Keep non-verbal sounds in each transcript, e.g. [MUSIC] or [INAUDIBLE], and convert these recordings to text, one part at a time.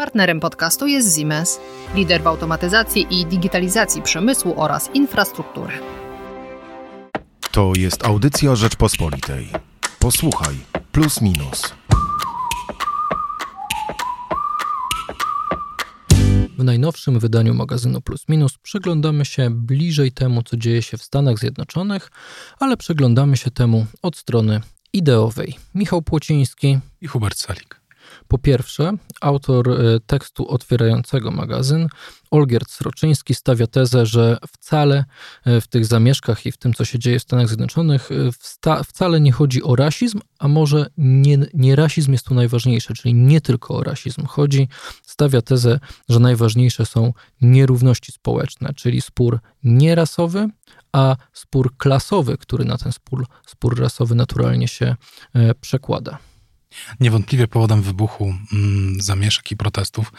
Partnerem podcastu jest Siemens, lider w automatyzacji i digitalizacji przemysłu oraz infrastruktury. To jest audycja Rzeczpospolitej. Posłuchaj, plus minus. W najnowszym wydaniu magazynu Plus Minus przyglądamy się bliżej temu, co dzieje się w Stanach Zjednoczonych, ale przyglądamy się temu od strony ideowej. Michał Płociński i Hubert Salik. Po pierwsze, autor e, tekstu otwierającego magazyn, Olgierd Sroczyński, stawia tezę, że wcale e, w tych zamieszkach i w tym, co się dzieje w Stanach Zjednoczonych, e, wcale nie chodzi o rasizm, a może nie, nie rasizm jest tu najważniejszy, czyli nie tylko o rasizm chodzi. Stawia tezę, że najważniejsze są nierówności społeczne, czyli spór nierasowy, a spór klasowy, który na ten spór, spór rasowy naturalnie się przekłada. Niewątpliwie powodem wybuchu mm, zamieszek i protestów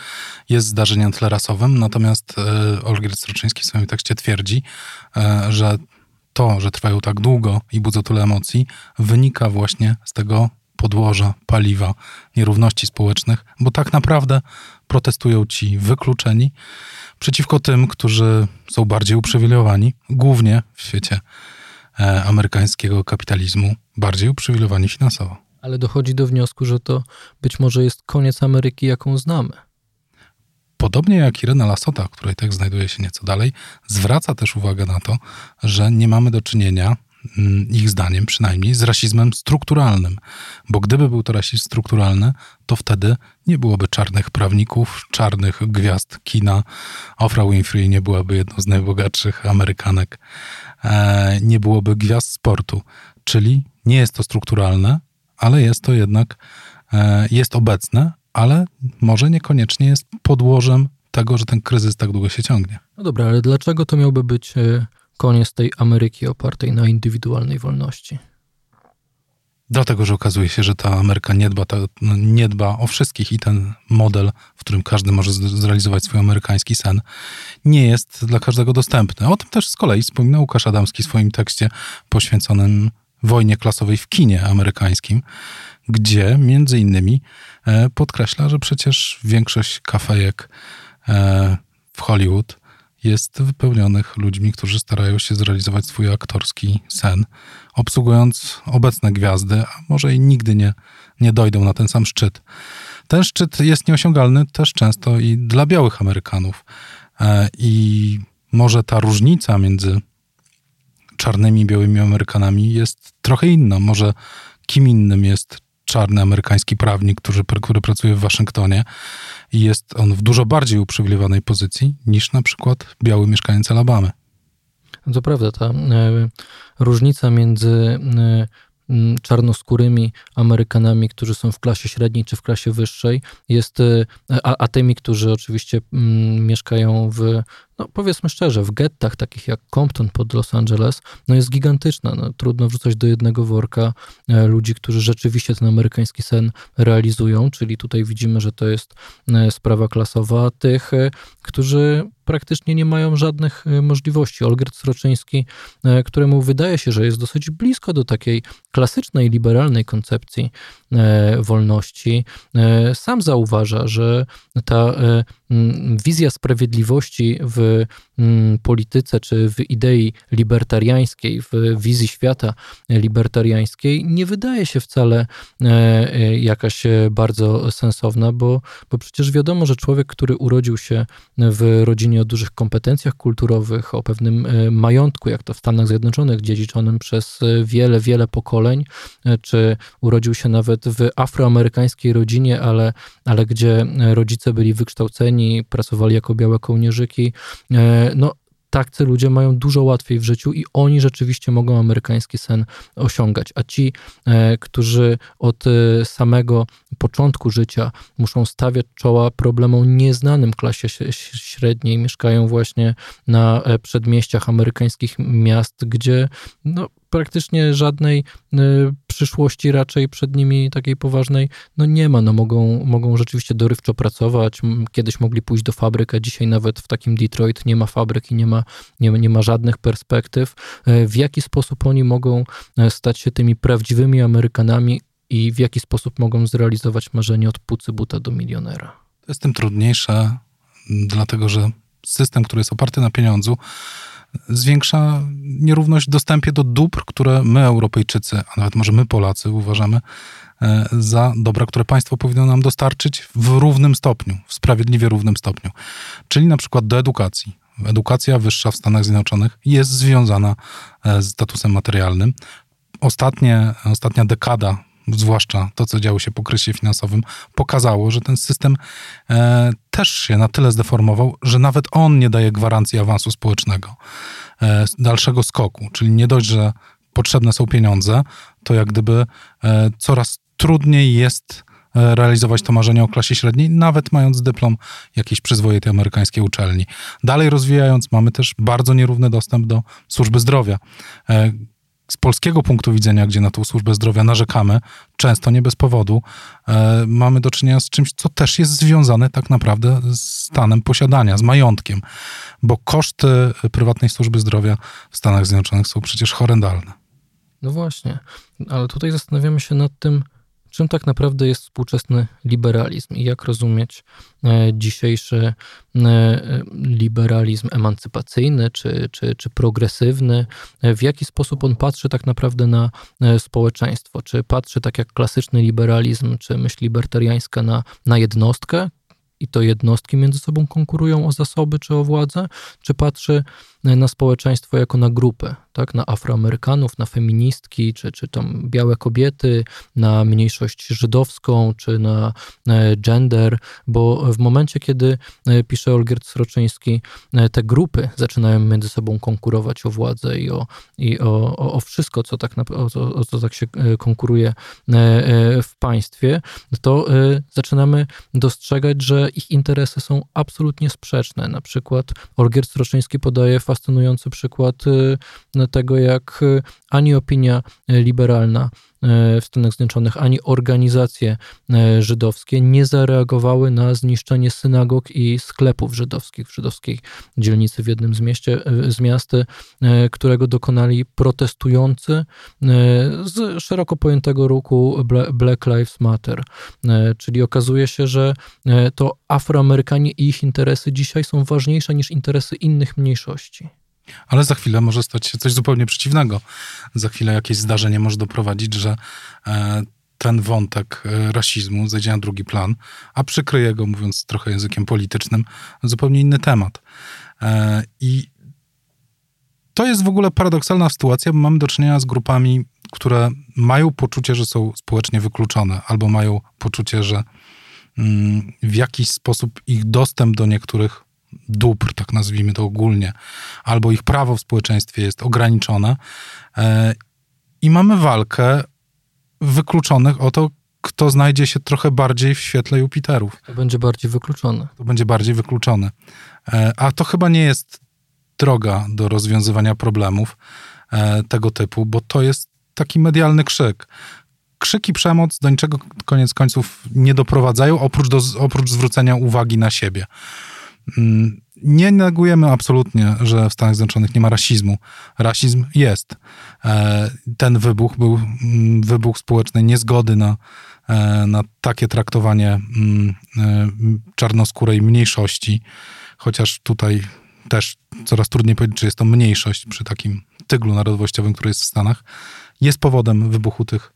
jest zdarzenie na tle rasowym, natomiast e, Olgierd Stroczyński w swoim tekście twierdzi, e, że to, że trwają tak długo i budzą tyle emocji, wynika właśnie z tego podłoża, paliwa, nierówności społecznych, bo tak naprawdę protestują ci wykluczeni przeciwko tym, którzy są bardziej uprzywilejowani, głównie w świecie e, amerykańskiego kapitalizmu, bardziej uprzywilejowani finansowo ale dochodzi do wniosku, że to być może jest koniec Ameryki, jaką znamy. Podobnie jak Irena Lasota, której tekst znajduje się nieco dalej, zwraca też uwagę na to, że nie mamy do czynienia, mm, ich zdaniem przynajmniej, z rasizmem strukturalnym. Bo gdyby był to rasizm strukturalny, to wtedy nie byłoby czarnych prawników, czarnych gwiazd kina. Oprah Winfrey nie byłaby jedną z najbogatszych Amerykanek. E, nie byłoby gwiazd sportu. Czyli nie jest to strukturalne, ale jest to jednak, e, jest obecne, ale może niekoniecznie jest podłożem tego, że ten kryzys tak długo się ciągnie. No dobra, ale dlaczego to miałby być e, koniec tej Ameryki opartej na indywidualnej wolności? Dlatego, że okazuje się, że ta Ameryka nie dba, ta, nie dba o wszystkich i ten model, w którym każdy może zrealizować swój amerykański sen, nie jest dla każdego dostępny. O tym też z kolei wspomina Łukasz Adamski w swoim tekście poświęconym wojnie klasowej w kinie amerykańskim, gdzie między innymi e, podkreśla, że przecież większość kafejek e, w Hollywood jest wypełnionych ludźmi, którzy starają się zrealizować swój aktorski sen, obsługując obecne gwiazdy, a może i nigdy nie, nie dojdą na ten sam szczyt. Ten szczyt jest nieosiągalny też często i dla białych Amerykanów. E, I może ta różnica między czarnymi, białymi Amerykanami jest trochę inna. Może kim innym jest czarny amerykański prawnik, który, który pracuje w Waszyngtonie i jest on w dużo bardziej uprzywilejowanej pozycji niż na przykład biały mieszkaniec Alabamy. To prawda, ta e, różnica między e, czarnoskórymi Amerykanami, którzy są w klasie średniej czy w klasie wyższej, jest, e, a, a tymi, którzy oczywiście mieszkają w no powiedzmy szczerze, w gettach takich jak Compton pod Los Angeles, no jest gigantyczna. No, trudno wrzucać do jednego worka e, ludzi, którzy rzeczywiście ten amerykański sen realizują, czyli tutaj widzimy, że to jest e, sprawa klasowa, tych, e, którzy praktycznie nie mają żadnych możliwości. Olgierd Sroczyński, któremu wydaje się, że jest dosyć blisko do takiej klasycznej, liberalnej koncepcji wolności, sam zauważa, że ta wizja sprawiedliwości w mm, polityce czy w idei libertariańskiej, w wizji świata libertariańskiej nie wydaje się wcale e, e, jakaś bardzo sensowna, bo, bo przecież wiadomo, że człowiek, który urodził się w rodzinie o dużych kompetencjach kulturowych, o pewnym e, majątku, jak to w Stanach Zjednoczonych, dziedziczonym przez wiele, wiele pokoleń, czy urodził się nawet w afroamerykańskiej rodzinie, ale, ale gdzie rodzice byli wykształceni, pracowali jako białe kołnierzyki. E, no, tacy ludzie mają dużo łatwiej w życiu i oni rzeczywiście mogą amerykański sen osiągać. A ci, e, którzy od e, samego początku życia muszą stawiać czoła problemom nieznanym klasie średniej, mieszkają właśnie na przedmieściach amerykańskich miast, gdzie no, praktycznie żadnej y, przyszłości raczej przed nimi takiej poważnej no nie ma. No mogą, mogą rzeczywiście dorywczo pracować. Kiedyś mogli pójść do fabryk, a dzisiaj nawet w takim Detroit nie ma fabryk i nie ma, nie, nie ma żadnych perspektyw. Y, w jaki sposób oni mogą y, stać się tymi prawdziwymi Amerykanami i w jaki sposób mogą zrealizować marzenie od pucy buta do milionera? To jest tym trudniejsze, dlatego że system, który jest oparty na pieniądzu, zwiększa nierówność w dostępie do dóbr, które my, Europejczycy, a nawet może my, Polacy, uważamy e, za dobra, które państwo powinno nam dostarczyć w równym stopniu, w sprawiedliwie równym stopniu. Czyli na przykład do edukacji. Edukacja wyższa w Stanach Zjednoczonych jest związana e, z statusem materialnym. Ostatnie, ostatnia dekada zwłaszcza to, co działo się po kryzysie finansowym, pokazało, że ten system e, też się na tyle zdeformował, że nawet on nie daje gwarancji awansu społecznego, e, dalszego skoku. Czyli nie dość, że potrzebne są pieniądze, to jak gdyby e, coraz trudniej jest e, realizować to marzenie o klasie średniej, nawet mając dyplom jakiejś przyzwoitej amerykańskiej uczelni. Dalej rozwijając, mamy też bardzo nierówny dostęp do służby zdrowia. Z polskiego punktu widzenia, gdzie na tą służbę zdrowia narzekamy, często nie bez powodu, e, mamy do czynienia z czymś, co też jest związane tak naprawdę z stanem posiadania, z majątkiem, bo koszty prywatnej służby zdrowia w Stanach Zjednoczonych są przecież horrendalne. No właśnie, ale tutaj zastanawiamy się nad tym, czym tak naprawdę jest współczesny liberalizm i jak rozumieć e, dzisiejszy e, liberalizm emancypacyjny czy, czy, czy progresywny, e, w jaki sposób on patrzy tak naprawdę na społeczeństwo. Czy patrzy tak jak klasyczny liberalizm, czy myśl libertariańska na, na jednostkę, i to jednostki między sobą konkurują o zasoby czy o władzę, czy patrzy na społeczeństwo jako na grupę, tak? na Afroamerykanów, na feministki, czy, czy tam białe kobiety, na mniejszość żydowską, czy na e, gender, bo w momencie, kiedy e, pisze Olgierd Sroczyński, e, te grupy zaczynają między sobą konkurować o władzę i o, i o, o, o wszystko, co tak, o, o co tak się konkuruje w państwie, to zaczynamy dostrzegać, że ich interesy są absolutnie sprzeczne. Na przykład Olgierd Sroczyński podaje fascynujący przykład y, tego, jak y, ani opinia liberalna w Stanach Zjednoczonych, ani organizacje e, żydowskie nie zareagowały na zniszczenie synagog i sklepów żydowskich w żydowskiej dzielnicy w jednym z, mieście, e, z miast, e, którego dokonali protestujący z szeroko pojętego ruchu Black Lives Matter. Czyli okazuje się, że to Afroamerykanie i ich interesy dzisiaj są ważniejsze niż interesy innych mniejszości. Ale za chwilę może stać się coś zupełnie przeciwnego. Za chwilę jakieś zdarzenie może doprowadzić, że e, ten wątek e, rasizmu zejdzie na drugi plan, a przykryje go, mówiąc trochę językiem politycznym, zupełnie inny temat. E, I to jest w ogóle paradoksalna sytuacja, bo mamy do czynienia z grupami, które mają poczucie, że są społecznie wykluczone, albo mają poczucie, że mm, w jakiś sposób ich dostęp do niektórych dóbr, tak nazwijmy to ogólnie, albo ich prawo w społeczeństwie jest ograniczone. E, I mamy walkę wykluczonych o to, kto znajdzie się trochę bardziej w świetle Jupiterów. To będzie bardziej wykluczony. To będzie bardziej wykluczony. E, a to chyba nie jest droga do rozwiązywania problemów e, tego typu, bo to jest taki medialny krzyk. Krzyki przemoc do niczego koniec końców nie doprowadzają, oprócz, do, oprócz zwrócenia uwagi na siebie. Mm, nie negujemy absolutnie, że w Stanach Zjednoczonych nie ma rasizmu. Rasizm jest. E, ten wybuch był mm, wybuch społecznej niezgody na, e, na takie traktowanie mm, e, czarnoskórej mniejszości, chociaż tutaj też coraz trudniej powiedzieć, czy jest to mniejszość przy takim tyglu narodowościowym, który jest w Stanach, jest powodem wybuchu tych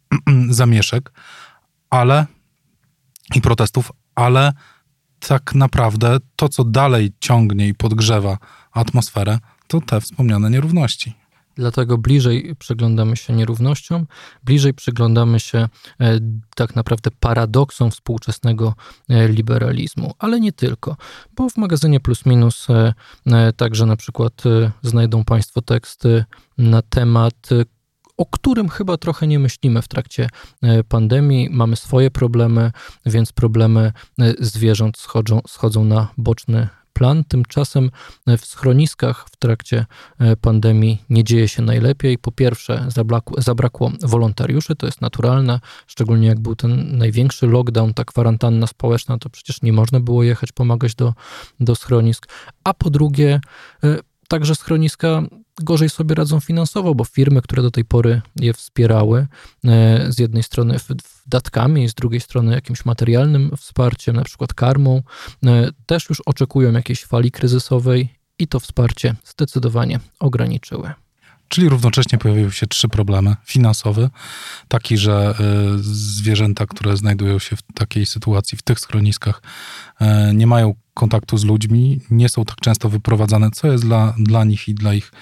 [CLEARS THROAT] zamieszek, ale i protestów, ale tak naprawdę to, co dalej ciągnie i podgrzewa atmosferę, to te wspomniane nierówności. Dlatego bliżej przyglądamy się nierównościom, bliżej przyglądamy się e, tak naprawdę paradoksom współczesnego e, liberalizmu, ale nie tylko, bo w magazynie Plus Minus e, także na przykład znajdą Państwo teksty na temat o którym chyba trochę nie myślimy w trakcie e, pandemii. Mamy swoje problemy, więc problemy e, zwierząt schodzą, schodzą na boczny plan. Tymczasem e, w schroniskach w trakcie pandemii nie dzieje się najlepiej. Po pierwsze, zabrakło, zabrakło wolontariuszy, to jest naturalne, szczególnie jak był ten największy lockdown, ta kwarantanna społeczna, to przecież nie można było jechać pomagać do, do schronisk. A po drugie, Także schroniska gorzej sobie radzą finansowo, bo firmy, które do tej pory je wspierały, e, z jednej strony datkami, z drugiej strony jakimś materialnym wsparciem, na przykład karmą, e, też już oczekują jakiejś fali kryzysowej i to wsparcie zdecydowanie ograniczyły. Czyli równocześnie pojawiły się trzy problemy. Finansowy, taki, że e, zwierzęta, które znajdują się w takiej sytuacji, w tych schroniskach, nie mają kontaktu z ludźmi, nie są tak często wyprowadzane, co jest dla, dla nich i dla ich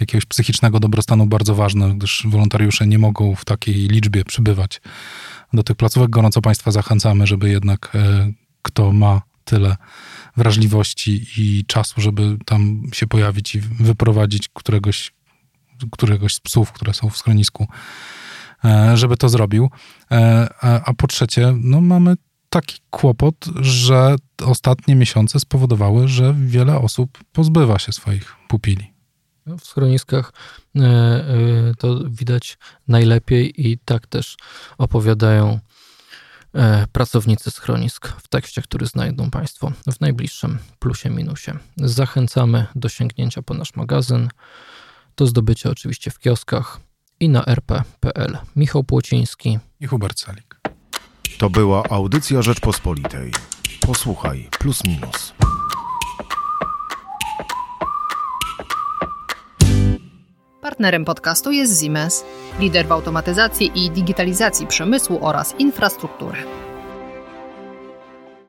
jakiegoś psychicznego dobrostanu bardzo ważne, gdyż wolontariusze nie mogą w takiej liczbie przybywać do tych placówek. Gorąco Państwa zachęcamy, żeby jednak e, kto ma tyle wrażliwości i czasu, żeby tam się pojawić i wyprowadzić któregoś, któregoś z psów, które są w schronisku, e, żeby to zrobił. E, a po trzecie, no mamy taki kłopot, że ostatnie miesiące spowodowały, że wiele osób pozbywa się swoich pupili. W schroniskach e, to widać najlepiej i tak też opowiadają pracownicy schronisk w tekście, który znajdą Państwo w najbliższym plusie minusie. Zachęcamy do sięgnięcia po nasz magazyn, do zdobycia oczywiście w kioskach i na rp.pl. Michał Płociński i Hubert Salik. To była audycja Rzeczpospolitej. Posłuchaj, plus minus. Partnerem podcastu jest Siemens, lider w automatyzacji i digitalizacji przemysłu oraz infrastruktury.